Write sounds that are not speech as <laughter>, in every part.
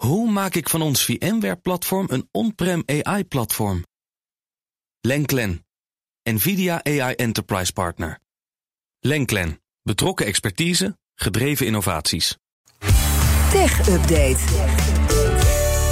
Hoe maak ik van ons VMware-platform een on-prem AI-platform? Lenklen, NVIDIA AI Enterprise Partner. Lenklen, betrokken expertise, gedreven innovaties. Tech Update.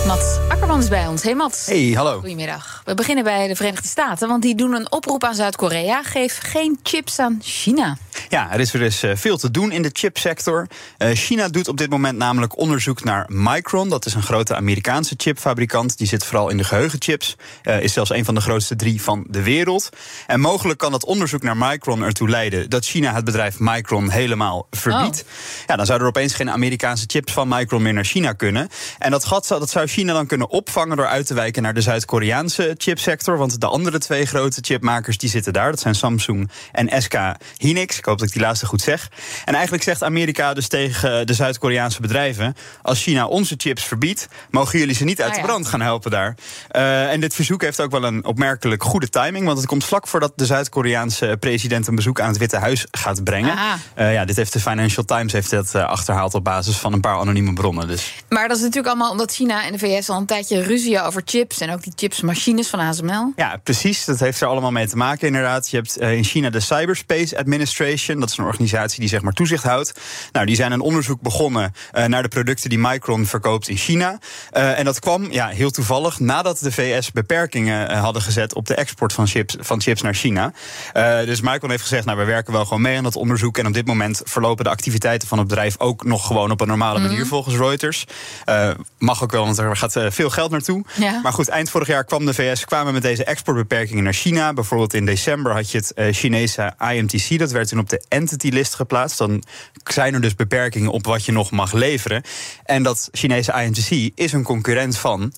Mats Akkerman is bij ons. Hey Mats. Hey, hallo. Goedemiddag. We beginnen bij de Verenigde Staten, want die doen een oproep aan Zuid-Korea. Geef geen chips aan China. Ja, er is weer eens eh, veel te doen in de chipsector. Uh, China doet op dit moment namelijk onderzoek naar Micron. Dat is een grote Amerikaanse chipfabrikant. Die zit vooral in de geheugenchips. Uh, is zelfs een van de grootste drie van de wereld. En mogelijk kan dat onderzoek naar Micron ertoe leiden dat China het bedrijf Micron helemaal verbiedt. Oh. Ja, dan zouden er opeens geen Amerikaanse chips van Micron meer naar China kunnen. En dat gat dat zou China dan kunnen opvangen door uit te wijken naar de Zuid-Koreaanse chipsector. Want de andere twee grote chipmakers die zitten daar. Dat zijn Samsung en SK Hynix. Ik hoop dat ik die laatste goed zeg. En eigenlijk zegt Amerika dus tegen de Zuid-Koreaanse bedrijven: als China onze chips verbiedt, mogen jullie ze niet uit ah, de brand gaan helpen daar. Uh, en dit verzoek heeft ook wel een opmerkelijk goede timing, want het komt vlak voordat de Zuid-Koreaanse president een bezoek aan het Witte Huis gaat brengen. Uh, ja, dit heeft de Financial Times heeft dat, uh, achterhaald op basis van een paar anonieme bronnen. Dus. Maar dat is natuurlijk allemaal omdat China en de VS al een tijdje ruzie over chips en ook die chipsmachines van ASML. Ja, precies. Dat heeft er allemaal mee te maken, inderdaad. Je hebt in China de Cyberspace Administration. Dat is een organisatie die zeg maar toezicht houdt. Nou, die zijn een onderzoek begonnen uh, naar de producten die Micron verkoopt in China. Uh, en dat kwam ja, heel toevallig nadat de VS beperkingen uh, hadden gezet op de export van chips, van chips naar China. dus Micron heeft gezegd, nou, we werken wel gewoon mee aan dat onderzoek. En op dit moment verlopen de activiteiten van het bedrijf ook nog gewoon op een normale manier, mm. volgens Reuters. mag ook wel, want er gaat veel geld naartoe. Ja. Maar goed, eind vorig jaar kwam de VS kwamen met deze exportbeperkingen naar China. Bijvoorbeeld in december had je het Chinese IMTC, dat werd toen op de entity list geplaatst. Dan zijn er dus beperkingen op wat je nog mag leveren. En dat Chinese INTC is een concurrent van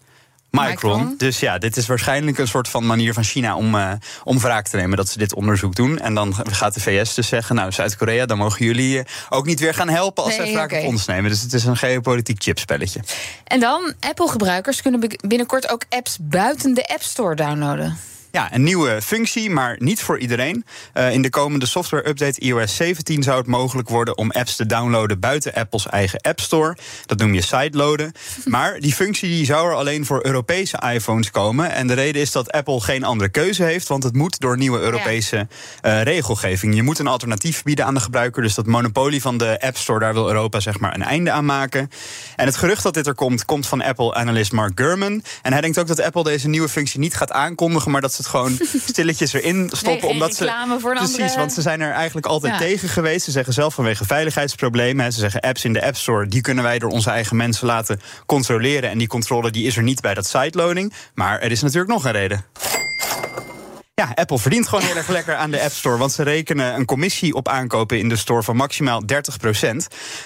Micron. Dus ja, dit is waarschijnlijk een soort van manier van China om, uh, om wraak te nemen dat ze dit onderzoek doen. En dan gaat de VS dus zeggen: Nou, Zuid-Korea, dan mogen jullie uh, ook niet weer gaan helpen als nee, zij wraak okay. op ons nemen. Dus het is een geopolitiek chipspelletje. En dan, Apple-gebruikers kunnen binnenkort ook apps buiten de App Store downloaden. Ja, een nieuwe functie, maar niet voor iedereen. Uh, in de komende software-update iOS 17 zou het mogelijk worden om apps te downloaden buiten Apples eigen App Store. Dat noem je sideloaden. <laughs> Maar die functie die zou er alleen voor Europese iPhones komen. En de reden is dat Apple geen andere keuze heeft, want het moet door nieuwe Europese uh, regelgeving. Je moet een alternatief bieden aan de gebruiker. Dus dat monopolie van de App Store, daar wil Europa zeg maar een einde aan maken. En het gerucht dat dit er komt, komt van Apple-analyst Mark Gurman. En hij denkt ook dat Apple deze nieuwe functie niet gaat aankondigen, maar dat het gewoon <laughs> stilletjes erin stoppen. Nee, omdat ze. Voor precies, andere... want ze zijn er eigenlijk altijd ja. tegen geweest. Ze zeggen zelf vanwege veiligheidsproblemen. Ze zeggen apps in de App Store, die kunnen wij door onze eigen mensen laten controleren. En die controle die is er niet bij dat sideloading. Maar er is natuurlijk nog een reden. Ja, Apple verdient gewoon heel erg lekker aan de App Store. Want ze rekenen een commissie op aankopen in de store van maximaal 30%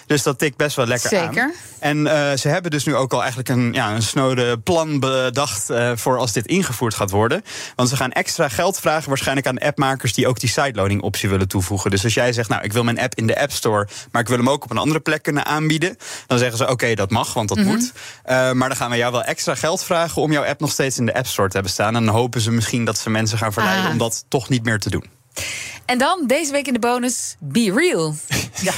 Dus dat tikt best wel lekker Zeker. aan. En uh, ze hebben dus nu ook al eigenlijk een, ja, een snode plan bedacht uh, voor als dit ingevoerd gaat worden. Want ze gaan extra geld vragen waarschijnlijk aan appmakers die ook die sideloading optie willen toevoegen. Dus als jij zegt, nou ik wil mijn app in de App Store, maar ik wil hem ook op een andere plek kunnen aanbieden. Dan zeggen ze oké, okay, dat mag, want dat mm -hmm. moet. Uh, maar dan gaan we jou wel extra geld vragen om jouw app nog steeds in de App Store te hebben staan. En dan hopen ze misschien dat ze mensen gaan verleiden ah. om dat toch niet meer te doen. En dan deze week in de bonus Be Real. <laughs> ja.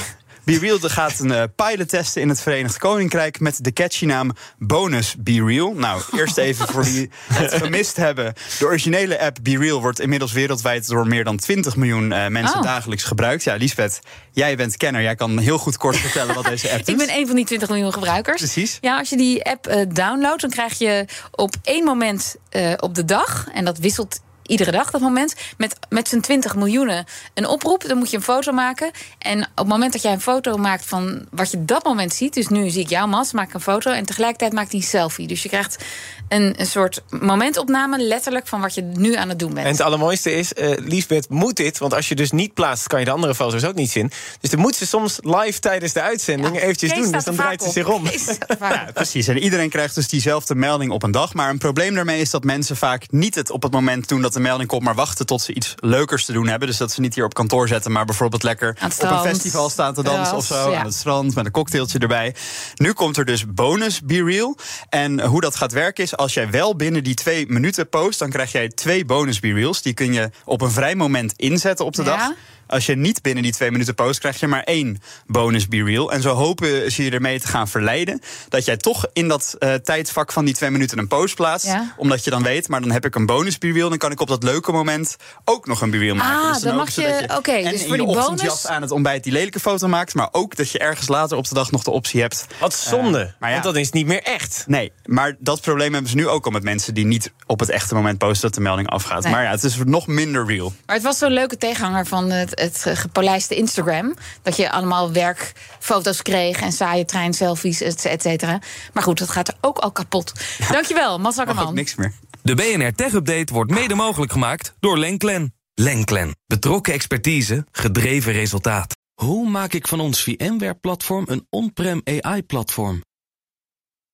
Be Real gaat een uh, pilot testen in het Verenigd Koninkrijk met de catchy naam Bonus Be Real. Nou, eerst even voor wie het <laughs> gemist hebben. De originele app Be Real wordt inmiddels wereldwijd door meer dan 20 miljoen uh, mensen oh. dagelijks gebruikt. Ja, Lisbeth, jij bent kenner. Jij kan heel goed kort vertellen wat deze app <laughs> is. Ik ben een van die 20 miljoen gebruikers. Precies. Ja, als je die app uh, downloadt, dan krijg je op één moment op de dag, en dat wisselt iedere dag dat moment. Met, met z'n 20 miljoenen een oproep. Dan moet je een foto maken. En op het moment dat jij een foto maakt van wat je dat moment ziet. Dus nu zie ik jou, Mas, maak een foto. En tegelijkertijd maakt hij een selfie. Dus je krijgt een, een soort momentopname, letterlijk, van wat je nu aan het doen bent. En het allermooiste is, uh, Liesbeth moet dit. Want als je dus niet plaatst, kan je de andere foto's ook niet zien. Dus dan moet ze soms live tijdens de uitzending ja, eventjes doen. Dus dan draait ze zich om. <laughs> Ja, precies. En iedereen krijgt dus diezelfde melding op een dag. Maar een probleem daarmee is dat mensen vaak niet het op het moment doen dat de melding komt, maar wachten tot ze iets leukers te doen hebben. Dus dat ze niet hier op kantoor zetten, maar bijvoorbeeld lekker op een festival staan te dansen of zo. Ja. Aan het strand met een cocktailtje erbij. Nu komt er dus bonus Be Real. En hoe dat gaat werken is, als jij wel binnen die twee minuten post, dan krijg jij twee bonus Be Reals. Die kun je op een vrij moment inzetten op de ja. dag. Als je niet binnen die twee minuten post, krijg je maar één bonus Be Real. En zo hopen ze je ermee te gaan verleiden dat jij toch in dat uh, tijdsvak van die twee minuten een post plaatst. Omdat je dan weet, maar dan heb ik een bonus Be Real. Dan kan ik op dat leuke moment ook nog een Be Real maken. Ah, dus dan, dan mag je. Oké, okay, dus voor die bonus. aan het ontbijt die lelijke foto maakt. Maar ook dat je ergens later op de dag nog de optie hebt. Wat zonde. Uh, maar ja, want dat is niet meer echt. Nee, maar dat probleem hebben ze nu ook al met mensen die niet op het echte moment posten dat de melding afgaat. Maar ja, het is nog minder real. Maar het was zo'n leuke tegenhanger van het, het gepolijste Instagram. Dat je allemaal werkfoto's kreeg en saaie treinselfies, et cetera. Maar goed, dat gaat er ook al kapot. Dankjewel, Mas Akkerman. niks meer. De BNR Tech Update wordt mede mogelijk gemaakt door Lenklen. Lenklen. Betrokken expertise, gedreven resultaat. Hoe maak ik van ons VMware-platform een on-prem AI-platform?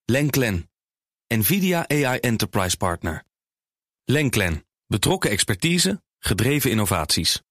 Lenklen. NVIDIA AI Enterprise Partner. Lenklen. Betrokken expertise, gedreven innovaties.